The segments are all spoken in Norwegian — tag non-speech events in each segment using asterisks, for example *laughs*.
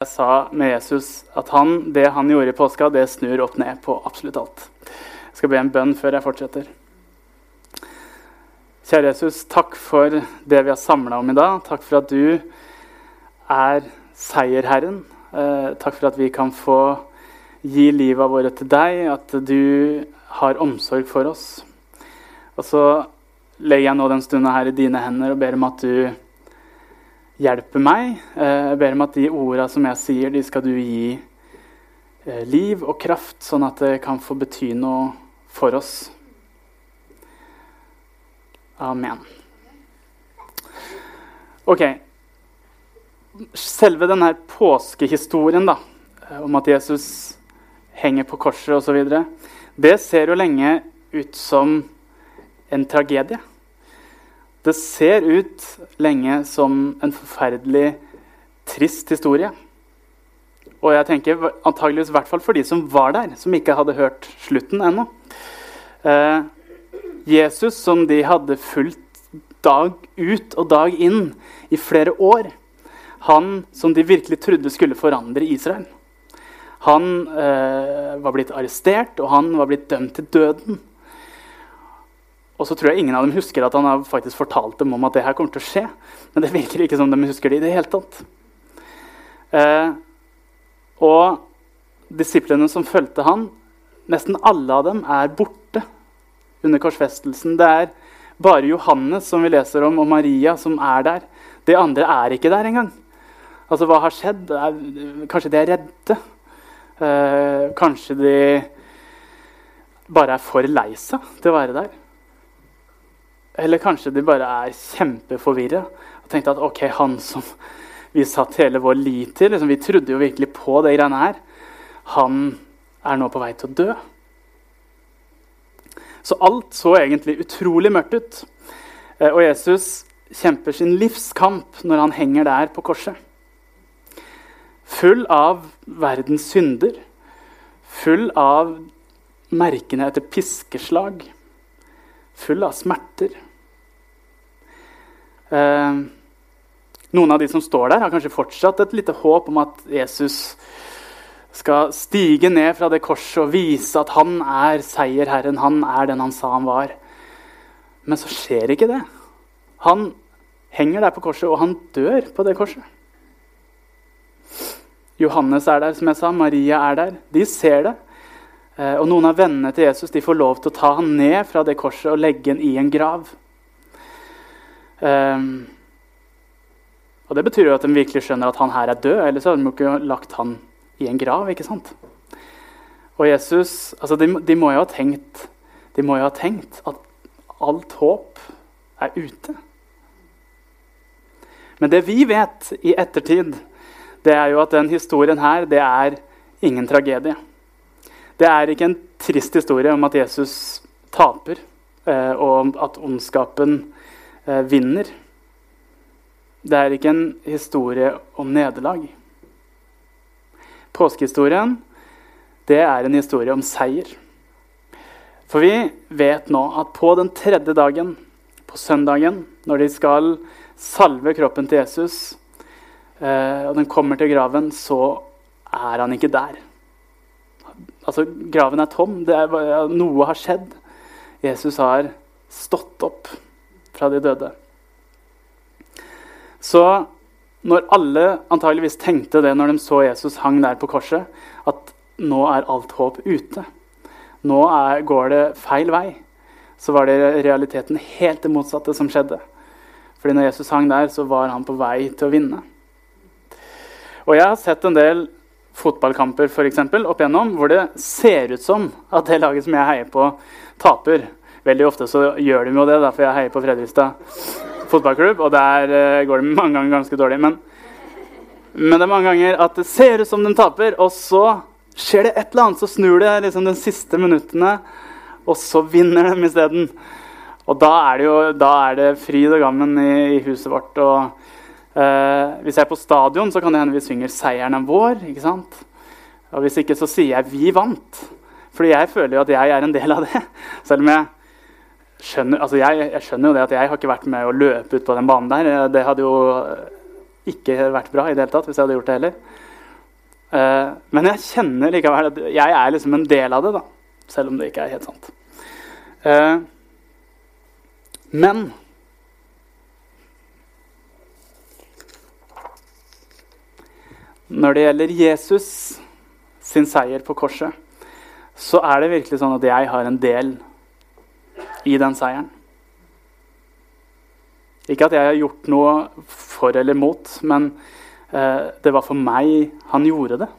Jeg sa med Jesus at han, det han gjorde i påska, det snur opp ned på absolutt alt. Jeg skal be en bønn før jeg fortsetter. Kjære Jesus, takk for det vi har samla om i dag. Takk for at du er seierherren. Eh, takk for at vi kan få gi livet våre til deg, at du har omsorg for oss. Og så legger jeg nå den stunda her i dine hender og ber om at du hjelper meg. Eh, jeg ber om at de orda som jeg sier, de skal du gi eh, liv og kraft, sånn at det kan få bety noe for oss. Amen. Ok. Selve denne påskehistorien da, eh, om at Jesus henger på korset osv., det ser jo lenge ut som en tragedie. Det ser ut lenge som en forferdelig trist historie. Og jeg tenker antageligvis i hvert fall for de som var der, som ikke hadde hørt slutten ennå. Eh, Jesus, som de hadde fulgt dag ut og dag inn i flere år. Han som de virkelig trodde skulle forandre Israel. Han eh, var blitt arrestert, og han var blitt dømt til døden. Og så tror jeg ingen av dem husker at han har faktisk fortalt dem om at det her kommer til å skje. Men det virker ikke som de husker det i det hele tatt. Eh, og disiplene som fulgte han, nesten alle av dem er borte under korsfestelsen. Det er bare Johannes som vi leser om, og Maria som er der. De andre er ikke der engang. Altså, hva har skjedd? Kanskje de er redde? Eh, kanskje de bare er for lei seg til å være der? Eller kanskje de bare er kjempeforvirra og tenkte at ok, han som vi satt hele vår lit til, liksom, vi trodde jo virkelig på det greiene her, han er nå på vei til å dø. Så alt så egentlig utrolig mørkt ut. Eh, og Jesus kjemper sin livskamp når han henger der på korset. Full av verdens synder, full av merkene etter piskeslag full av smerter. Eh, noen av de som står der, har kanskje fortsatt et lite håp om at Jesus skal stige ned fra det korset og vise at han er seierherren, han er den han sa han var. Men så skjer ikke det. Han henger der på korset, og han dør på det korset. Johannes er der, som jeg sa. Maria er der. De ser det. Eh, og noen av vennene til Jesus de får lov til å ta ham ned fra det korset og legge ham i en grav. Um, og Det betyr jo at de virkelig skjønner at han her er død, ellers hadde de ikke lagt han i en grav. ikke sant? Og Jesus, altså de, de, må jo ha tenkt, de må jo ha tenkt at alt håp er ute. Men det vi vet i ettertid, det er jo at den historien her, det er ingen tragedie. Det er ikke en trist historie om at Jesus taper, eh, og at ondskapen eh, vinner. Det er ikke en historie om nederlag. Påskehistorien det er en historie om seier. For vi vet nå at på den tredje dagen, på søndagen, når de skal salve kroppen til Jesus, eh, og den kommer til graven, så er han ikke der. Altså, graven er tom. Er, noe har skjedd. Jesus har stått opp fra de døde. Så når alle antageligvis tenkte det når de så Jesus hang der på korset, at nå er alt håp ute, nå er, går det feil vei, så var det realiteten helt det motsatte som skjedde. Fordi når Jesus hang der, så var han på vei til å vinne. Og jeg har sett en del fotballkamper for eksempel, opp igjennom, hvor det ser ut som at det laget som jeg heier på, taper. Veldig ofte så gjør de jo det, derfor jeg heier på Fredrikstad fotballklubb. Og der uh, går det mange ganger ganske dårlig. Men, men, det er mange ganger at det ser ut som de taper, og så skjer det et eller annet. Så snur det liksom de siste minuttene, og så vinner de isteden. Og da er det jo da er det fryd og gammen i, i huset vårt. og Uh, hvis jeg er på stadion, så kan det hende vi synger 'Seieren er vår'. ikke sant? Og Hvis ikke, så sier jeg 'Vi vant'. Fordi jeg føler jo at jeg er en del av det. *laughs* Selv om jeg skjønner, altså jeg, jeg skjønner jo det at jeg har ikke vært med å løpe ut på den banen der. Det hadde jo ikke vært bra i det hele tatt hvis jeg hadde gjort det heller. Eh, men jeg kjenner likevel at jeg er liksom en del av det, da. Selv om det ikke er helt sant. Eh, men Når det gjelder Jesus sin seier på korset, så er det virkelig sånn at jeg har en del i den seieren. Ikke at jeg har gjort noe for eller mot, men eh, det var for meg han gjorde det.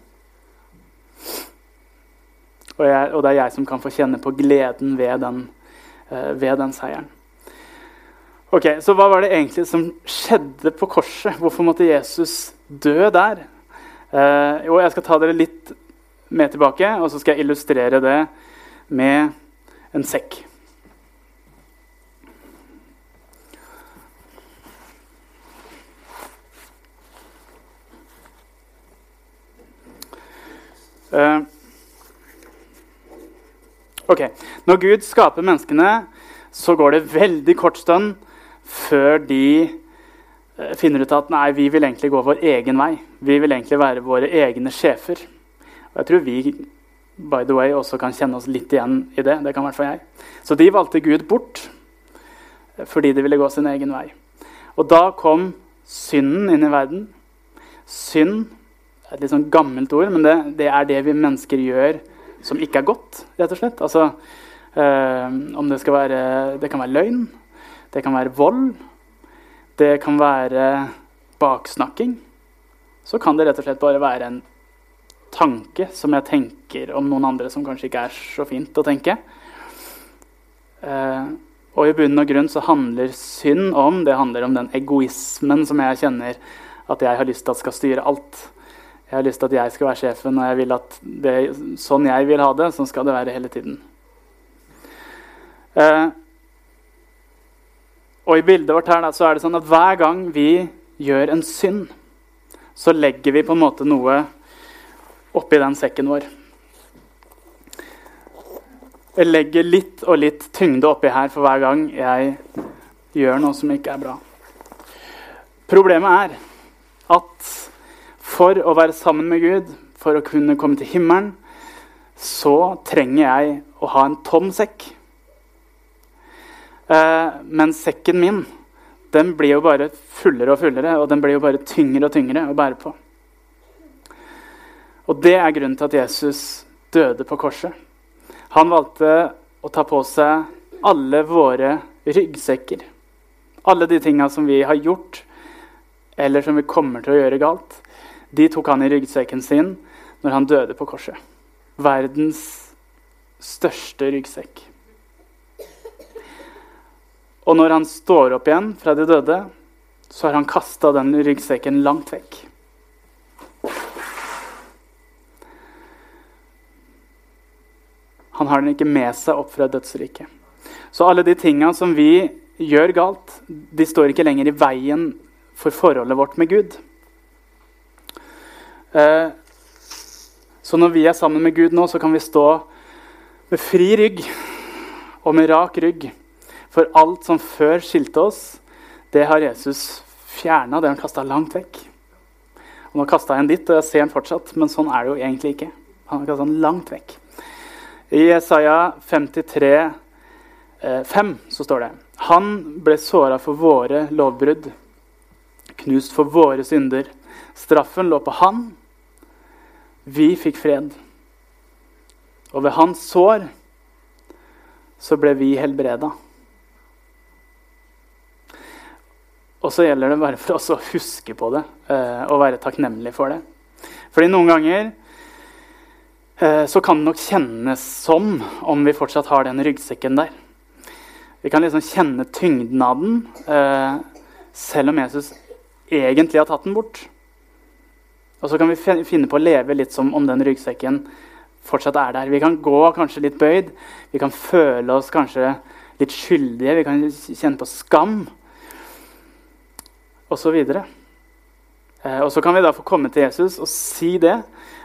Og, jeg, og, det er jeg som kan få kjenne på gleden ved den, eh, ved den seieren. Ok, Så hva var det egentlig som skjedde på korset? Hvorfor måtte Jesus dø der? Eh, jo, jeg skal ta dere litt med tilbake, og så skal jeg illustrere det med en sekk. Uh, ok, Når Gud skaper menneskene, så går det veldig kort stund før de finner ut at nei, vi vil egentlig gå vår egen vei. Vi vil egentlig være våre egne sjefer. Og jeg tror vi by the way, også kan kjenne oss litt igjen i det. Det kan i hvert fall jeg. Så de valgte Gud bort uh, fordi de ville gå sin egen vei. Og da kom synden inn i verden. Synd er et litt sånn gammelt ord, men det, det, er det vi mennesker gjør som ikke er godt, rett og slett. Altså, øh, om det skal være Det kan være løgn, det kan være vold, det kan være baksnakking. Så kan det rett og slett bare være en tanke som jeg tenker om noen andre som kanskje ikke er så fint å tenke. Eh, og i bunn og grunn så handler synd om det handler om den egoismen som jeg kjenner at jeg har lyst til at skal styre alt. Jeg har lyst til at jeg skal være sjefen, og jeg vil at det, sånn jeg vil ha det, sånn skal det være hele tiden. Eh, og i bildet vårt her da, så er det sånn at hver gang vi gjør en synd, så legger vi på en måte noe oppi den sekken vår. Jeg legger litt og litt tyngde oppi her for hver gang jeg gjør noe som ikke er bra. Problemet er at for å være sammen med Gud, for å kunne komme til himmelen, så trenger jeg å ha en tom sekk. Eh, men sekken min den blir jo bare fullere og fullere, og den blir jo bare tyngre og tyngre å bære på. Og det er grunnen til at Jesus døde på korset. Han valgte å ta på seg alle våre ryggsekker. Alle de tinga som vi har gjort, eller som vi kommer til å gjøre galt. De tok han i ryggsekken sin når han døde på korset. Verdens største ryggsekk. Og når han står opp igjen fra de døde, så har han kasta den ryggsekken langt vekk. Han har den ikke med seg opp fra dødsriket. Så alle de tinga som vi gjør galt, de står ikke lenger i veien for forholdet vårt med Gud. Eh, så når vi er sammen med Gud nå, så kan vi stå med fri rygg og med rak rygg. For alt som før skilte oss, det har Jesus fjerna. Det har han kasta langt vekk. Og nå kasta jeg en dit, og jeg ser den fortsatt, men sånn er det jo egentlig ikke. Han har kasta den langt vekk. I Isaiah 53, 5 så står det Han ble såra for våre lovbrudd, knust for våre synder. Straffen lå på han vi fikk fred. Og ved hans sår så ble vi helbreda. Og så gjelder det bare for oss å huske på det eh, og være takknemlig for det. Fordi noen ganger eh, så kan det nok kjennes som om vi fortsatt har den ryggsekken der. Vi kan liksom kjenne tyngden av den, eh, selv om Jesus egentlig har tatt den bort. Og så kan vi finne på å leve litt som om den ryggsekken fortsatt er der. Vi kan gå kanskje litt bøyd, vi kan føle oss kanskje litt skyldige, vi kan kjenne på skam osv. Eh, og så kan vi da få komme til Jesus og si det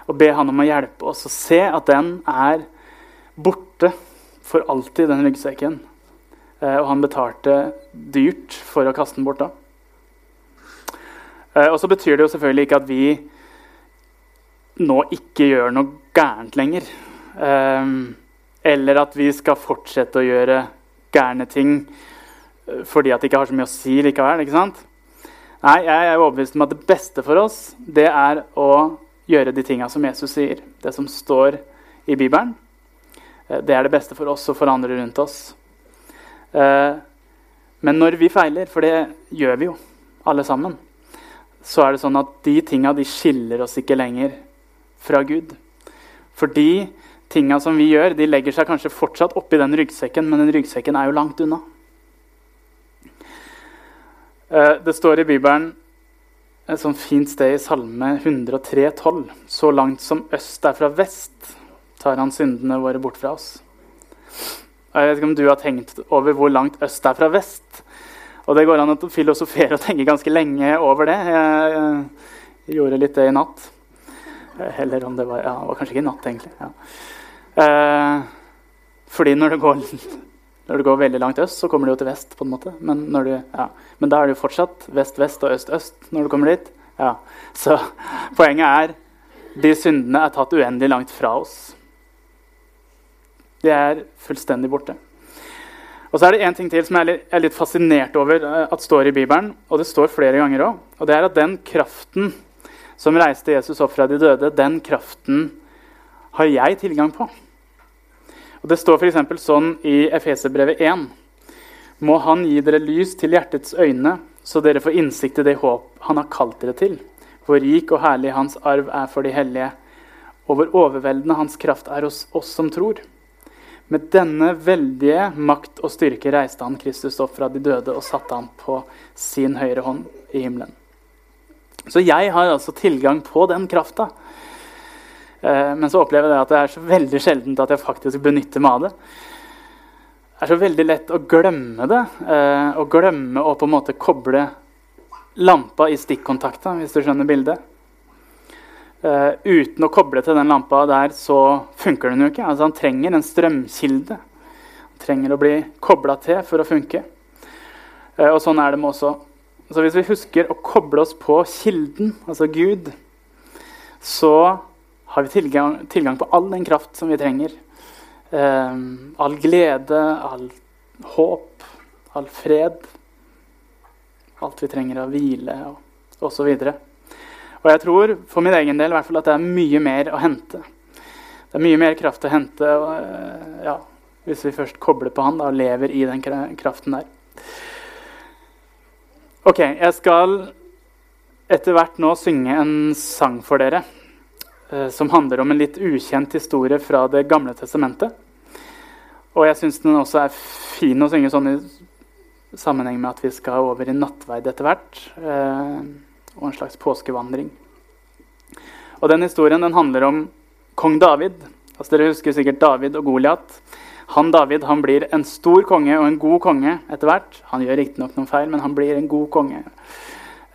og be han om å hjelpe oss og se at den er borte for alltid, den ryggsekken. Eh, og han betalte dyrt for å kaste den bort da. Eh, og så betyr det jo selvfølgelig ikke at vi nå ikke gjør noe gærent lenger. Eller at vi skal fortsette å gjøre gærne ting fordi at det ikke har så mye å si likevel. ikke sant? Nei, jeg er overbevist om at det beste for oss det er å gjøre de tinga som Jesus sier. Det som står i Bibelen. Eh, det er det beste for oss og for andre rundt oss. Eh, men når vi feiler, for det gjør vi jo alle sammen, så er det sånn at de tinga de skiller oss ikke lenger fra Gud. For de tinga som vi gjør, de legger seg kanskje fortsatt oppi den ryggsekken, men den ryggsekken er jo langt unna. Eh, det står i Bibelen et sånt fint sted i Salme 103, 12. Så langt som øst er fra vest, tar han syndene våre bort fra oss. Jeg vet ikke om du har tenkt over hvor langt øst er fra vest. Og det går an å filosofere og tenke ganske lenge over det. Jeg, jeg, jeg gjorde litt det i natt. Eller om det var Ja, det var kanskje ikke i natt, egentlig. Ja. Eh, fordi når det, går, når du går, veldig langt øst, så kommer du jo til vest. på en måte. Men, du, ja. Men da er det jo fortsatt vest-vest og øst-øst når du kommer dit. Ja. Så *laughs* poenget er de syndene er tatt uendelig langt fra oss. De er fullstendig borte. Og så er det en ting til som jeg er litt fascinert over eh, at står i Bibelen. Og det står flere ganger òg. Og det er at den kraften som reiste Jesus opp fra de døde, den kraften har jeg tilgang på. Og Det står f.eks. sånn i Efeserbrevet 1.: Må Han gi dere lys til hjertets øyne, så dere får innsikt i det håp Han har kalt dere til. Hvor rik og herlig Hans arv er for de hellige, og hvor overveldende Hans kraft er hos oss som tror. Med denne veldige makt og styrke reiste han Kristus opp fra de døde og satte ham på sin høyre hånd i himmelen. Så jeg har altså tilgang på den krafta. Eh, men så opplever jeg at det er så veldig sjeldent at jeg faktisk benytter meg av det. Det er så veldig lett å glemme det. Eh, å glemme å på en måte koble lampa i stikkontakta, hvis du skjønner bildet. Uh, uten å koble til den lampa der, så funker den jo ikke. Altså, han trenger en strømkilde. Han trenger å bli kobla til for å funke. Og sånn er det med også. Så hvis vi husker å koble oss på kilden, altså Gud, så har vi tilgang, tilgang på all den kraft som vi trenger. Uh, all glede, all håp, all fred. Alt vi trenger av hvile og osv. Og jeg tror for min egen del hvert fall at det er mye mer å hente. Det er mye mer kraft å hente og, ja, hvis vi først kobler på han da, og lever i den kraften der. Ok, jeg skal etter hvert nå synge en sang for dere eh, som handler om en litt ukjent historie fra Det gamle testamentet. Og jeg syns den også er fin å synge sånn i sammenheng med at vi skal over i nattverd etter hvert. Eh, og en slags påskevandring. Og den Historien den handler om kong David. Altså Dere husker sikkert David og Goliat. Han David han blir en stor konge og en god konge etter hvert. Han gjør riktignok noen feil, men han blir en god konge.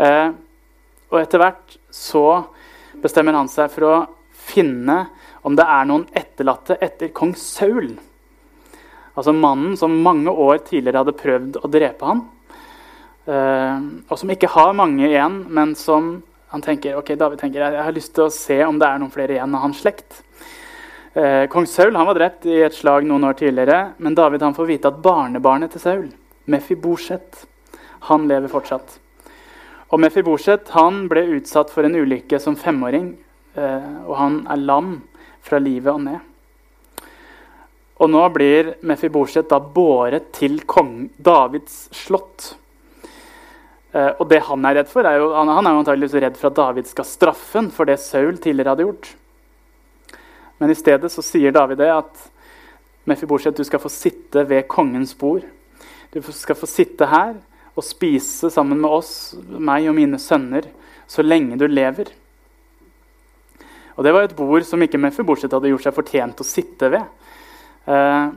Eh, og etter hvert så bestemmer han seg for å finne om det er noen etterlatte etter kong Saul. Altså mannen som mange år tidligere hadde prøvd å drepe ham. Uh, og som ikke har mange igjen, men som han tenker, ok, David tenker jeg, har lyst til å se om det er noen flere igjen av hans slekt. Uh, Kong Saul han var drept i et slag noen år tidligere, men David han får vite at barnebarnet til Saul, Mefibosjet, han lever fortsatt. Og Mefiboset han ble utsatt for en ulykke som femåring, uh, og han er lam fra livet og ned. Og nå blir Mefiboset da båret til kong Davids slott. Uh, og det han er redd for, er jo, han er jo antageligvis redd for at David skal straffe ham for det Saul tidligere hadde gjort. Men i stedet så sier David det at Mefiboset, du skal få sitte ved kongens bord. Du skal få sitte her og spise sammen med oss, meg og mine sønner, så lenge du lever. Og Det var et bord som ikke Mefibosjet hadde gjort seg fortjent å sitte ved. Eh,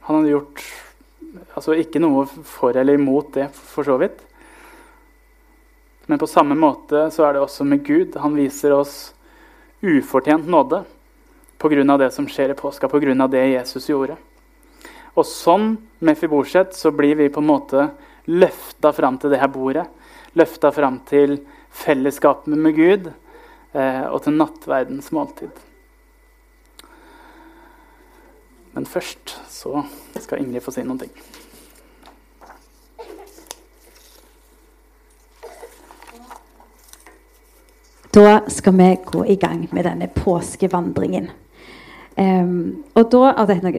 han hadde gjort altså Ikke noe for eller imot det, for så vidt. Men på samme måte så er det også med Gud. Han viser oss ufortjent nåde pga. det som skjer i påska, pga. det Jesus gjorde. Og sånn med Fiborset, så blir vi på en måte løfta fram til det her bordet. Løfta fram til fellesskapet med Gud. eh, og til nattverdens måltid. Men først så skal Ingrid få si noen ting. Da skal vi gå i gang med denne påskevandringen. Um, og da, er det noe